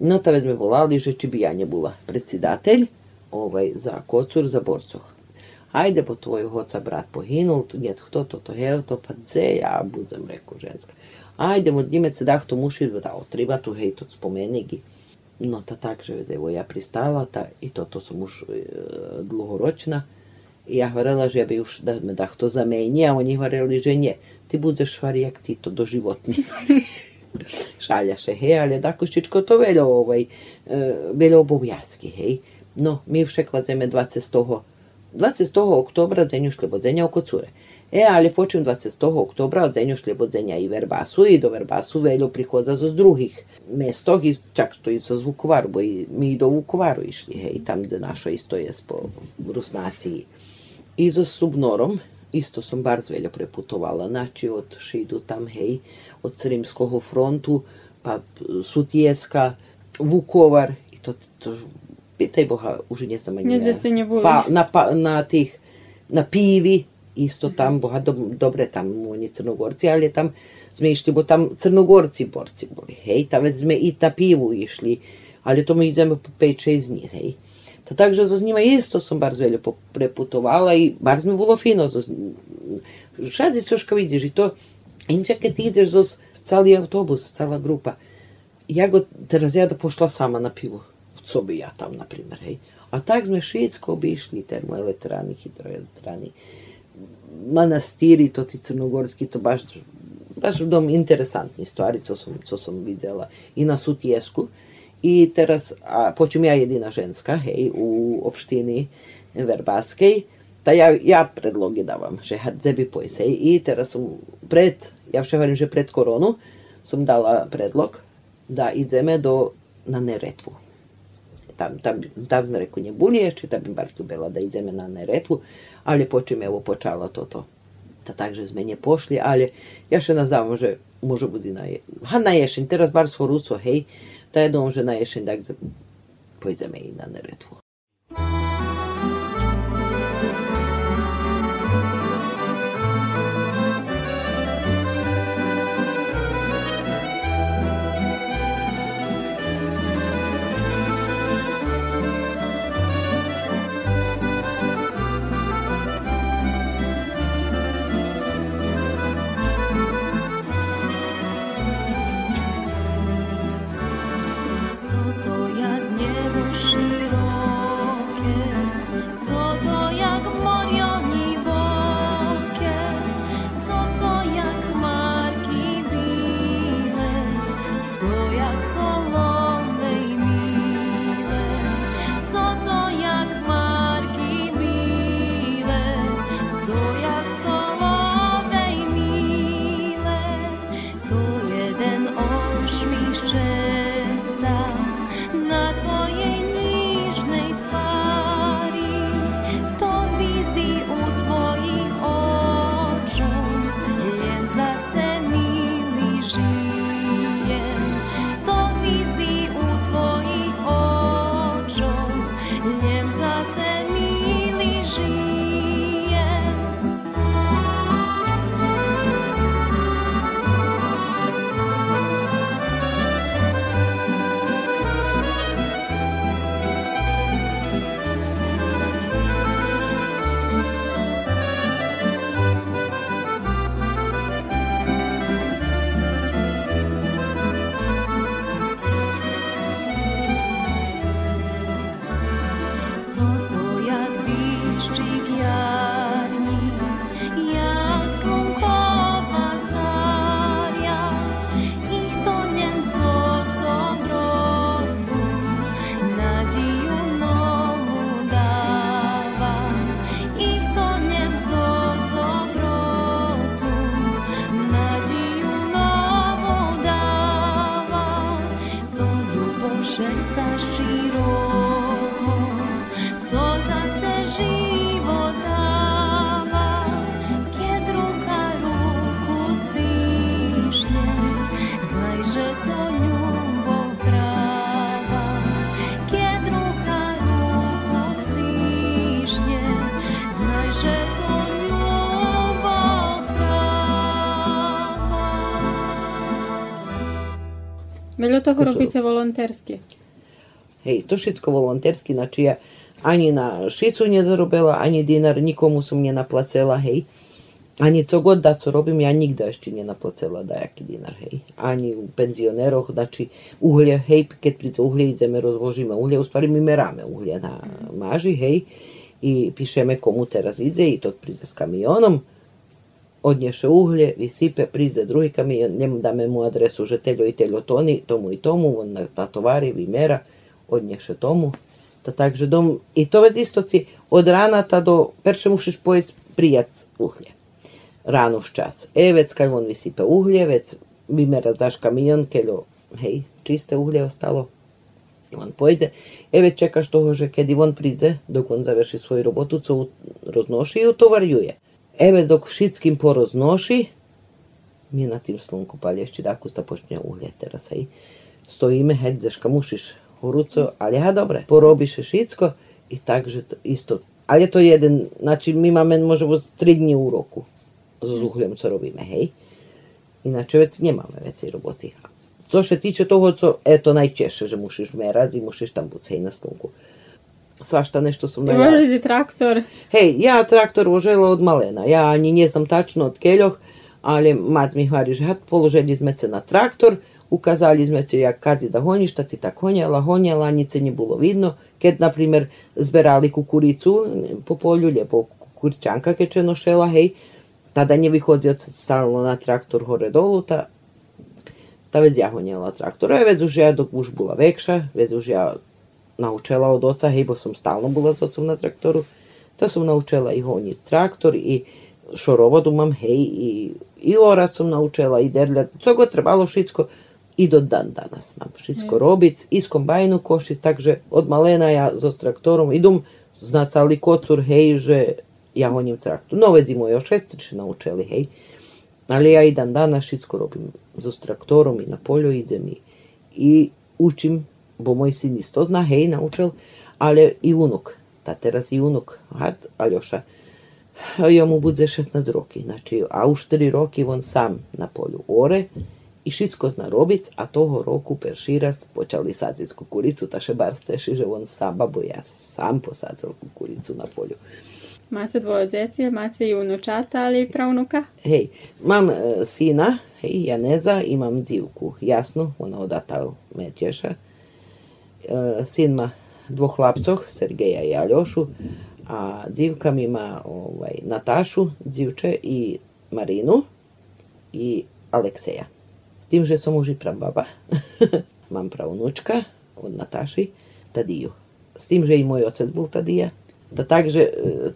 Ну, та весь ми волали, що чи б я не була председатель ovaj, за коцур, за борцох. Ajde, bo tvojeg oca brat poginul, tu njet hto, to, to, heo, to, pa dze, ja budzem. ajde mu Dimecedach to muši da otribatu, hej, to spomeni gi. No ta także, evo, ja pristala, ta, i to, to sam už e, dlugoročna, i ja hvarela, že ja bi už da me da to zameni, a oni hvareli, že nje, ti budeš švarijak ti to doživotni. Šaljaše, hej, ali Dakoščičko to veljo, ovaj, e, veljo obovjaski, hej. No, mi však vladzeme 20. 20. oktobra dzenju šlebodzenja oko cure. E, ali počin 20. oktobra od Zenjošlje Zenja i Verbasu i do Verbasu veljo prihoda za drugih mestog, čak što i sa Zvukovaru, bo i mi i do Vukovaru išli, he, i tam za našo isto je po Rusnaciji. I za Subnorom, isto sam bar zveljo preputovala, znači od Šidu tam, hej, od Srimskog frontu, pa Sutijeska, Vukovar, i to, pitaj Boha, už nje sam manjela. Pa, na, pa, na tih, na pivi, isto tam, boha, do, dobre tam oni crnogorci, ali tam sme išli, bo tam crnogorci borci boli, hej, tam već sme i na pivu išli, ali to mi idemo po 5-6 dní, hej. Ta takže zo s njima isto sam bar zveljo preputovala i bar mi bilo fino. Šazi coška vidiš i to, inče kad ti ideš zo cali autobus, cala grupa, ja go teraz ja da pošla sama na pivu, co bi ja tam, na primjer, hej. A tak sme Švedsko obišli, termoelektrani, hidroelektrani, manastiri, to ti crnogorski, to baš, baš dom interesantni stvari, co sam, co sam vidjela i na Sutjesku. I teraz, a počem ja jedina ženska, hej, u opštini Verbaskej, ta ja, ja predloge davam, že hadze bi pojsej. I teraz som pred, ja vše hovorím, že pred koronu, som dala predlog da ideme do, na. Tam, tam, tam reku neboli ešte, tam by bar bela da ideme na Neretvu, ali počím evo počala toto. Ta takže sme nepošli, ali ja še nazavamo, že može budi na, je, ha, na ješen, teraz bar s Horuco, hej, ta je dom, že na ješen, da pojdeme i na Neretvu. Toho To sú- robíte volontérsky. Hej, to všetko volontérsky, znači ja ani na šicu nezarobila, ani dinar, nikomu som nenaplacela, hej. Ani co god da co robim, ja nigda ešte nenaplacela dajaki dinar, hej. Ani u penzioneroch, znači uhlje, hej, keď príde uhlje, ideme, rozložíme uhlje, u stvari mi meráme uhlje na maži, hej, i pišeme komu teraz ide i to príde s kamionom, odnješe uhlje, vysype, príde druhý kamion, njemu dáme mu adresu, že teľo i teľo toni, tomu i tomu, on na- natovari, vymera, odnješe tomu. Ta takže dom, i to već isto ci, od rana ta do, perše mušiš pojest prijac uhlje. Rano v čas. E, već kad on vysype uhlje, već vymera zaš kamion, keľo, hej, čiste uhlje ostalo, on pojde. E, već čekaš toho, že kedy on príde, dok on završi svoju robotu, co roznoši i utovarjuje. Еве док шицким poroznoši, mi na tim slunku palješći daku počne počinja ulje terasa i stoji ime hec zaškamušiš horuco, ali ha dobre, porobiše šitsko i takže to isto. Ali je to jeden, znači mi mamen možemo tri dni u roku za zuhljem co robime, hej. Inače već nje već i roboti. Co še tiče toho, co, eto najčešće, že mušiš merad i mušiš tam bucej na slunku. Svašta nešto som najavila. Možete traktor. Hej, ja traktor vožela od malena. Ja ani ne znam tačno od keľoch, ali mac mi hvali, že hat, položili sme se na traktor, ukazali sme se jak kazi da honji, šta ti tak honjala, honjala, nice nie bilo vidno. Kad, na primjer, zberali kukuricu po polju, lijepo kukurčanka keď nošela, hej, tada nie vychodzio stalno na traktor hore dolu, ta, ta već ja honjela traktor. A već už ja dok už bola vekša, već už ja naučila od oca, hej, bo som stalno bola s otcom na traktoru, to som naučila i honjiť traktor i šorovod umam, hej, i, i orat som naučila, i derljat, co god trebalo šitsko, i do dan danas znam šitsko robic, i s kombajnu košic, takže od malena ja so traktorom idem, znacali kocur, hej, že ja honjem traktor. No, vezi moje šestiče naučili, hej, ali ja i dan danas šitsko robim so traktorom i na polju i, i učim, bo moj sin isto zna, hej, naučil, ali i unuk, ta teraz i unuk, had, Aljoša, jemu bude 16 roki, znači, a u 4 roki on sam na polju ore i šitsko zna robic, a toho roku perširas počali sadzit kukuricu, taše bar steši, že on sam, babo ja sam posadzal kukuricu na polju. Máte dvoje djeci, máte i unučata, ali i pravnuka? Hej, mam e, sina, hej, Janeza, imam dzivku, jasnu, ona odata me tješa. E, sin ma dvoch hlapcoh, Sergeja i Aljošu, a dzivka mi ima ovaj, Natašu, dzivče i Marinu i Alekseja. S tim, že som už i prababa. Mám pravnučka od Nataši, Tadiju. S tim, že i moj otec bol Tadija. Da takže e,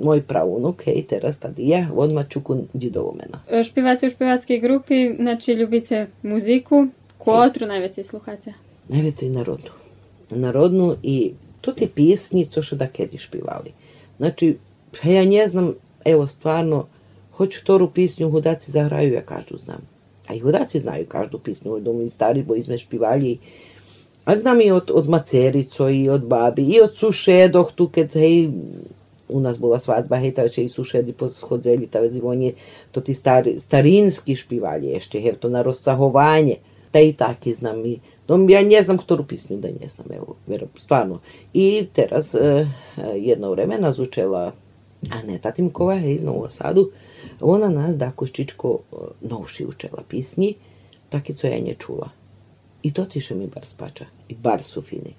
moj pravunuk, hej, teraz Tadija, on ma čukun džidovo mena. Špivate u špivatskej grupi, znači ljubite muziku, kotru najveće sluhate. Najveće i narodnu. Narodnu i to ti pjesni, co što da kedi špivali. Znači, ja ne znam, evo stvarno, hoću toru pisnju, hudaci zahraju, ja kažu znam. A i hudaci znaju každu pisnju, dom i stari, bo izme špivali. A znam i od, od Macerico, i od babi, i od sušedoh, tu kad, hej, u nas bola svadba, hej, ta i sušedi poschodzeli, ta vezi on je, to ti stari, starinski špivali ještě, hej, to na rozsahovanje, ta i taki znam i, dom, ja ne znam ktoru pisnju da ne znam, evo, vero, stvarno. I teraz, e, jedno vreme nas učela Aneta Timkova, hej, iz Novog Sadu, ona nas da koščičko e, novši učela pisnji, taki co ja nje čula. I to tiše mi bar spača. I bar su fini.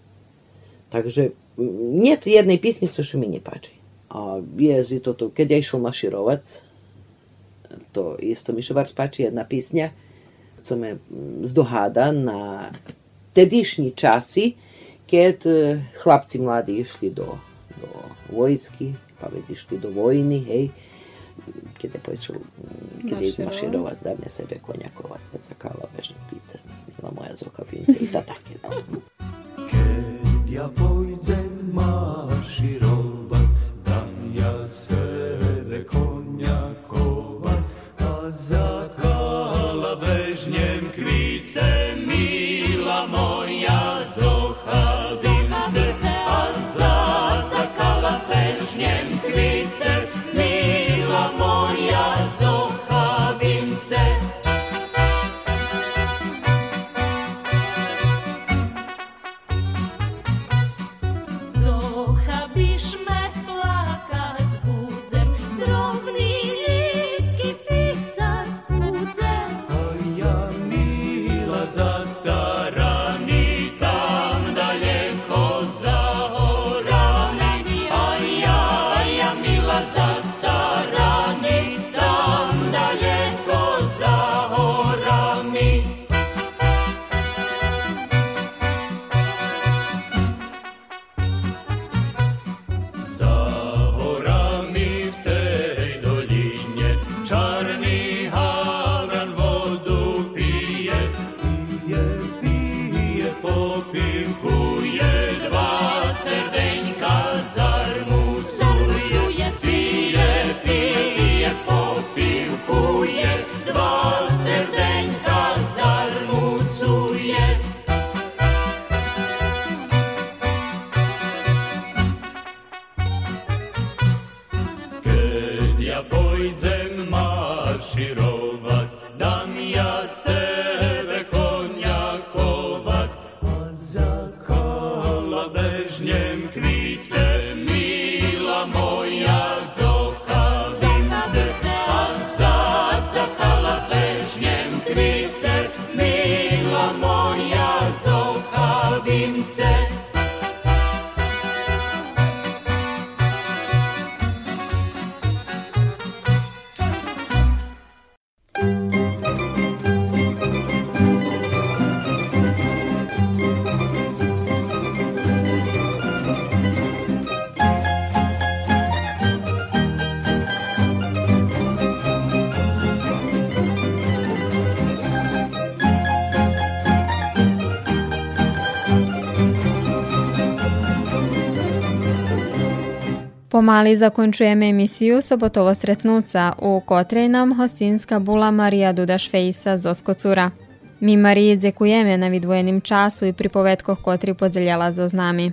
Takže njet jednej pisnji, co še mi nje pači. A je to to, kad ja išel maširovac, to isto mi še bar spači jedna pisnja, co me mm, zdohada na tedišnji časi, kad e, hlapci mladi išli do, do vojski, pa već išli do vojni, hej, kad je počel, kad je izmaširovac da me sebe konjakovac, zakala vežne pice, bila moja zoka i ta takie, no. Kad ja pojdem marširovac, a boy zen ma shiro Pomali zakončujeme emisiju Sobotovo stretnuca, u kotrej nam hostinska bula Marija Dudaš Fejsa z Oskocura. Mi Mariji dzekujeme na vidvojenim času i pripovetkoh kotri podzeljala zo z nami.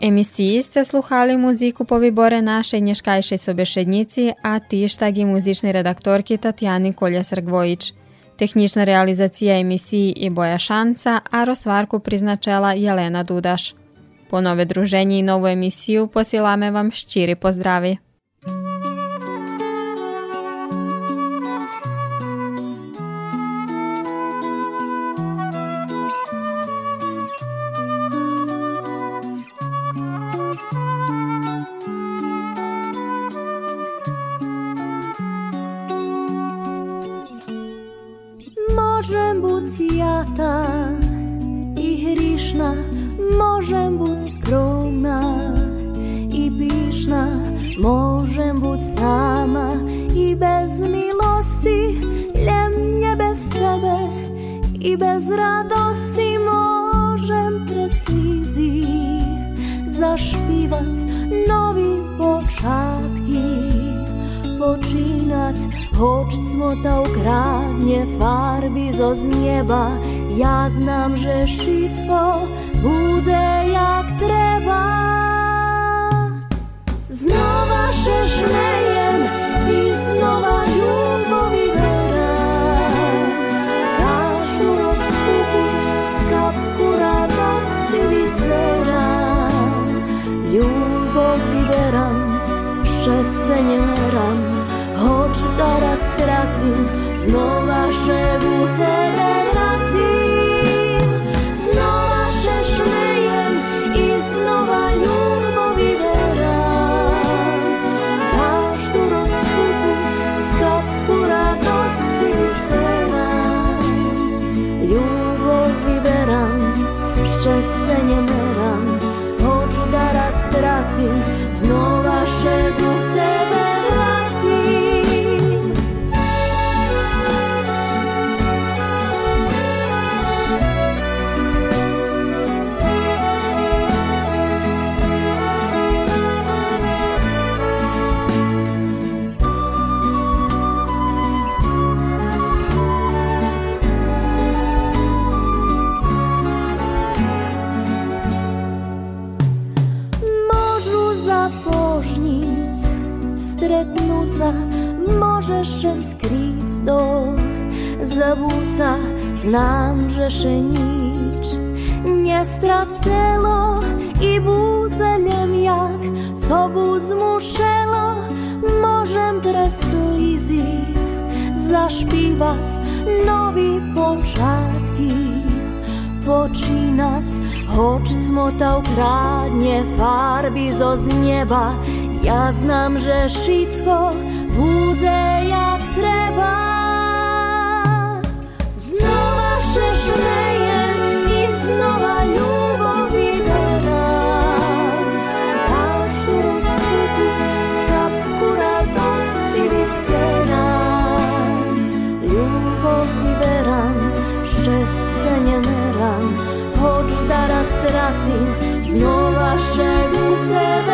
Emisiji ste sluhali muziku po vibore naše nješkajšej sobešednici, a tištag i muzičnej redaktorki Tatjani Kolja-Srgvojić. Tehnična realizacija emisiji i Boja Šanca, a rozvarku priznačela Jelena Dudaš. Po nove druženje i novu emisiju posilame vam ščiri pozdravi. знам же ще ніч не страцело і буде лем як, co будь змушело, можем преслізі zašpívať nový počiatky počínať, hoč cmota ukradne farby zo z neba. Ja znam, že všetko bude dolazim znova šegute